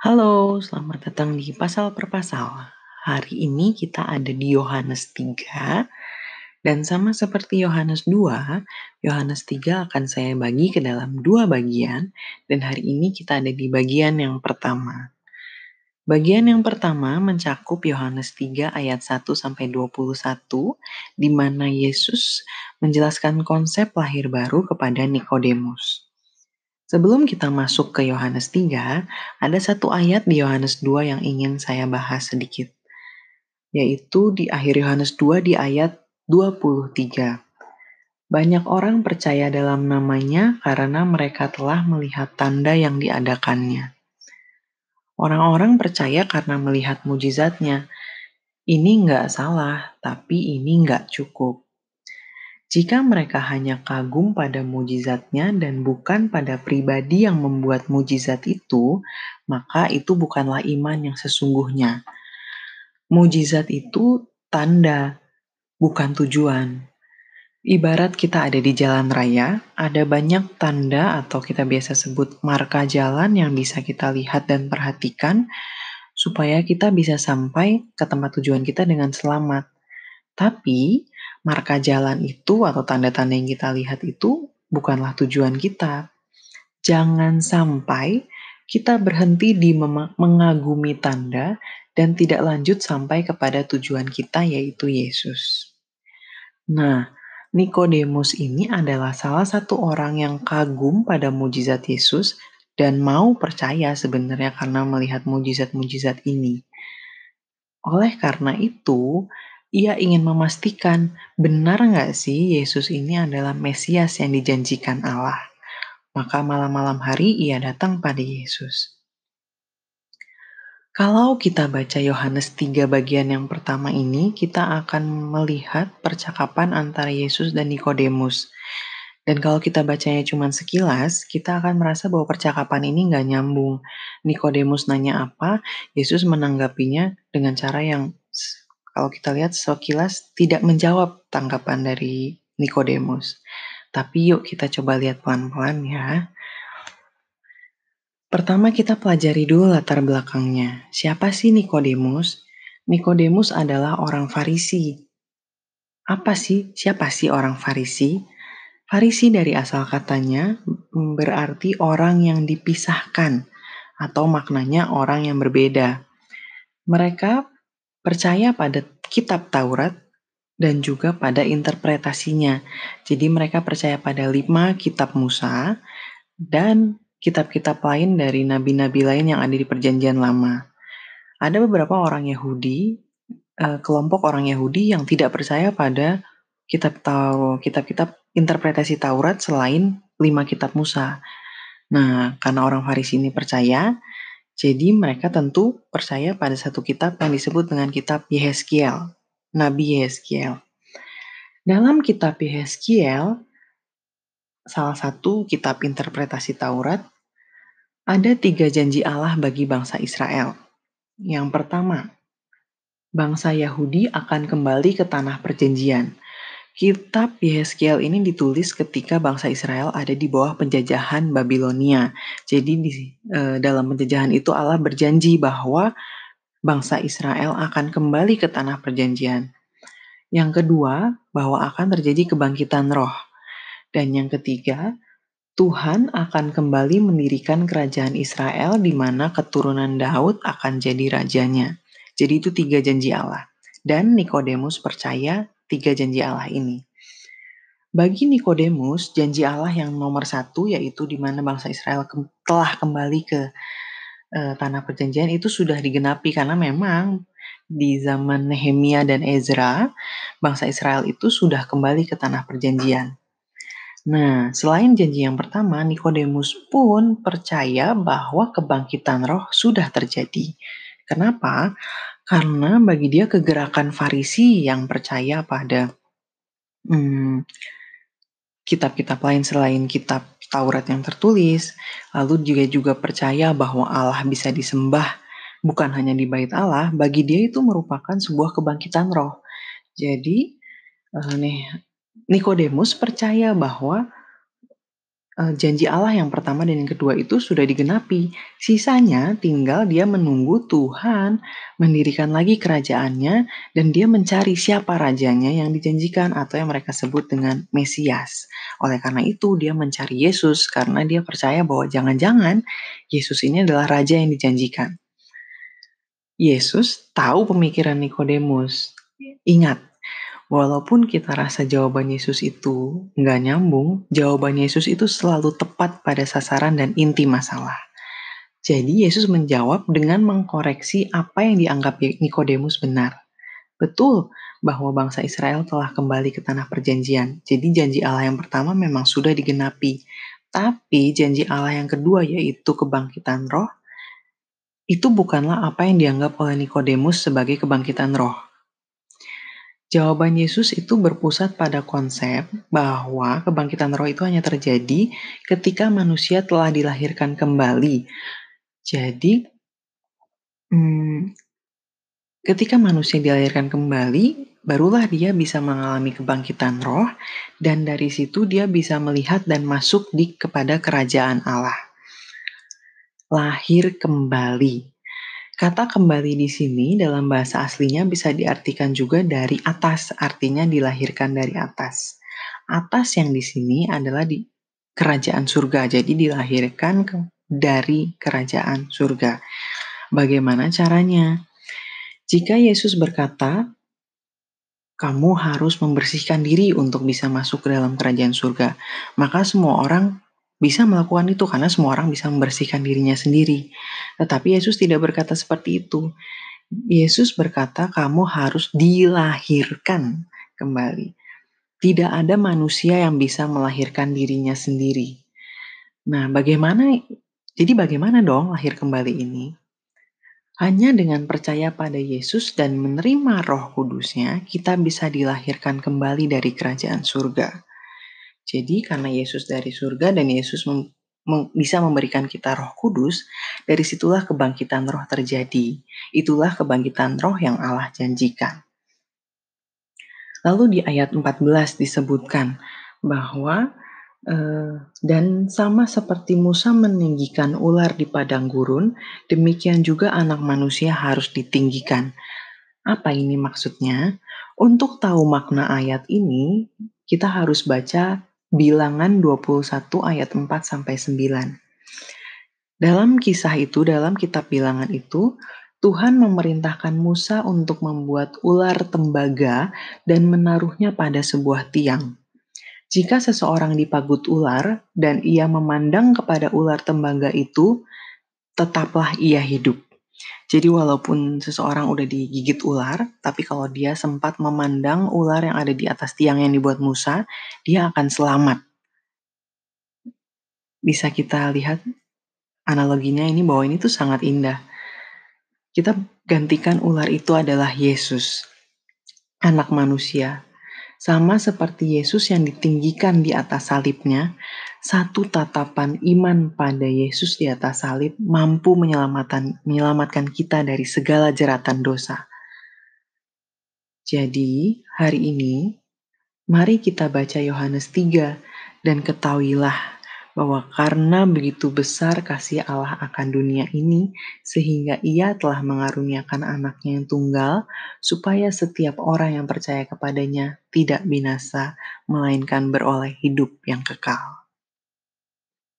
Halo, selamat datang di Pasal per Pasal. Hari ini kita ada di Yohanes 3 dan sama seperti Yohanes 2, Yohanes 3 akan saya bagi ke dalam dua bagian dan hari ini kita ada di bagian yang pertama. Bagian yang pertama mencakup Yohanes 3 ayat 1 sampai 21 di mana Yesus menjelaskan konsep lahir baru kepada Nikodemus. Sebelum kita masuk ke Yohanes 3, ada satu ayat di Yohanes 2 yang ingin saya bahas sedikit. Yaitu di akhir Yohanes 2 di ayat 23. Banyak orang percaya dalam namanya karena mereka telah melihat tanda yang diadakannya. Orang-orang percaya karena melihat mujizatnya. Ini nggak salah, tapi ini nggak cukup. Jika mereka hanya kagum pada mujizatnya dan bukan pada pribadi yang membuat mujizat itu, maka itu bukanlah iman yang sesungguhnya. Mujizat itu tanda, bukan tujuan. Ibarat kita ada di jalan raya, ada banyak tanda atau kita biasa sebut marka jalan yang bisa kita lihat dan perhatikan supaya kita bisa sampai ke tempat tujuan kita dengan selamat. Tapi marka jalan itu atau tanda-tanda yang kita lihat itu bukanlah tujuan kita. Jangan sampai kita berhenti di mengagumi tanda dan tidak lanjut sampai kepada tujuan kita yaitu Yesus. Nah, Nikodemus ini adalah salah satu orang yang kagum pada mujizat Yesus dan mau percaya sebenarnya karena melihat mujizat-mujizat ini. Oleh karena itu, ia ingin memastikan benar nggak sih Yesus ini adalah Mesias yang dijanjikan Allah. Maka malam-malam hari ia datang pada Yesus. Kalau kita baca Yohanes 3 bagian yang pertama ini, kita akan melihat percakapan antara Yesus dan Nikodemus. Dan kalau kita bacanya cuma sekilas, kita akan merasa bahwa percakapan ini nggak nyambung. Nikodemus nanya apa, Yesus menanggapinya dengan cara yang kalau kita lihat sekilas tidak menjawab tanggapan dari Nikodemus. Tapi yuk kita coba lihat pelan-pelan ya. Pertama kita pelajari dulu latar belakangnya. Siapa sih Nikodemus? Nikodemus adalah orang Farisi. Apa sih? Siapa sih orang Farisi? Farisi dari asal katanya berarti orang yang dipisahkan atau maknanya orang yang berbeda. Mereka percaya pada kitab Taurat dan juga pada interpretasinya. Jadi mereka percaya pada lima kitab Musa dan kitab-kitab lain dari nabi-nabi lain yang ada di perjanjian lama. Ada beberapa orang Yahudi, eh, kelompok orang Yahudi yang tidak percaya pada kitab kitab-kitab interpretasi Taurat selain lima kitab Musa. Nah, karena orang Farisi ini percaya, jadi mereka tentu percaya pada satu kitab yang disebut dengan kitab Yehezkiel, Nabi Yehezkiel. Dalam kitab Yehezkiel, salah satu kitab interpretasi Taurat, ada tiga janji Allah bagi bangsa Israel. Yang pertama, bangsa Yahudi akan kembali ke tanah perjanjian. Kitab Yeskiel ini ditulis ketika bangsa Israel ada di bawah penjajahan Babilonia. Jadi di e, dalam penjajahan itu Allah berjanji bahwa bangsa Israel akan kembali ke tanah perjanjian. Yang kedua, bahwa akan terjadi kebangkitan roh. Dan yang ketiga, Tuhan akan kembali mendirikan kerajaan Israel di mana keturunan Daud akan jadi rajanya. Jadi itu tiga janji Allah. Dan Nikodemus percaya tiga janji Allah ini. Bagi Nikodemus, janji Allah yang nomor satu yaitu di mana bangsa Israel ke telah kembali ke uh, tanah perjanjian itu sudah digenapi karena memang di zaman Nehemia dan Ezra, bangsa Israel itu sudah kembali ke tanah perjanjian. Nah, selain janji yang pertama, Nikodemus pun percaya bahwa kebangkitan roh sudah terjadi. Kenapa? Karena bagi dia kegerakan Farisi yang percaya pada hmm, kitab-kitab lain selain kitab Taurat yang tertulis, lalu juga juga percaya bahwa Allah bisa disembah bukan hanya di bait Allah, bagi dia itu merupakan sebuah kebangkitan roh. Jadi uh, nih Nikodemus percaya bahwa janji Allah yang pertama dan yang kedua itu sudah digenapi. Sisanya tinggal dia menunggu Tuhan mendirikan lagi kerajaannya dan dia mencari siapa rajanya yang dijanjikan atau yang mereka sebut dengan Mesias. Oleh karena itu dia mencari Yesus karena dia percaya bahwa jangan-jangan Yesus ini adalah raja yang dijanjikan. Yesus tahu pemikiran Nikodemus. Ingat, Walaupun kita rasa jawaban Yesus itu nggak nyambung, jawaban Yesus itu selalu tepat pada sasaran dan inti masalah. Jadi Yesus menjawab dengan mengkoreksi apa yang dianggap Nikodemus benar. Betul bahwa bangsa Israel telah kembali ke tanah perjanjian. Jadi janji Allah yang pertama memang sudah digenapi. Tapi janji Allah yang kedua yaitu kebangkitan roh itu bukanlah apa yang dianggap oleh Nikodemus sebagai kebangkitan roh. Jawaban Yesus itu berpusat pada konsep bahwa kebangkitan roh itu hanya terjadi ketika manusia telah dilahirkan kembali. Jadi, hmm, ketika manusia dilahirkan kembali, barulah dia bisa mengalami kebangkitan roh, dan dari situ dia bisa melihat dan masuk di kepada kerajaan Allah. Lahir kembali. Kata kembali di sini dalam bahasa aslinya bisa diartikan juga dari atas, artinya dilahirkan dari atas. Atas yang di sini adalah di kerajaan surga, jadi dilahirkan ke, dari kerajaan surga. Bagaimana caranya? Jika Yesus berkata, "Kamu harus membersihkan diri untuk bisa masuk ke dalam kerajaan surga," maka semua orang bisa melakukan itu karena semua orang bisa membersihkan dirinya sendiri. Tetapi Yesus tidak berkata seperti itu. Yesus berkata, "Kamu harus dilahirkan kembali." Tidak ada manusia yang bisa melahirkan dirinya sendiri. Nah, bagaimana? Jadi, bagaimana dong lahir kembali ini? Hanya dengan percaya pada Yesus dan menerima Roh Kudusnya, kita bisa dilahirkan kembali dari kerajaan surga. Jadi karena Yesus dari surga dan Yesus mem mem bisa memberikan kita roh kudus, dari situlah kebangkitan roh terjadi. Itulah kebangkitan roh yang Allah janjikan. Lalu di ayat 14 disebutkan bahwa Uh, dan sama seperti Musa meninggikan ular di padang gurun, demikian juga anak manusia harus ditinggikan. Apa ini maksudnya? Untuk tahu makna ayat ini, kita harus baca Bilangan 21 ayat 4 sampai 9. Dalam kisah itu, dalam kitab Bilangan itu, Tuhan memerintahkan Musa untuk membuat ular tembaga dan menaruhnya pada sebuah tiang. Jika seseorang dipagut ular dan ia memandang kepada ular tembaga itu, tetaplah ia hidup. Jadi walaupun seseorang udah digigit ular, tapi kalau dia sempat memandang ular yang ada di atas tiang yang dibuat Musa, dia akan selamat. Bisa kita lihat analoginya ini bahwa ini tuh sangat indah. Kita gantikan ular itu adalah Yesus, anak manusia sama seperti Yesus yang ditinggikan di atas salibnya, satu tatapan iman pada Yesus di atas salib mampu menyelamatkan, menyelamatkan kita dari segala jeratan dosa. Jadi, hari ini, mari kita baca Yohanes 3 dan ketahuilah bahwa karena begitu besar kasih Allah akan dunia ini, sehingga ia telah mengaruniakan anaknya yang tunggal, supaya setiap orang yang percaya kepadanya tidak binasa, melainkan beroleh hidup yang kekal.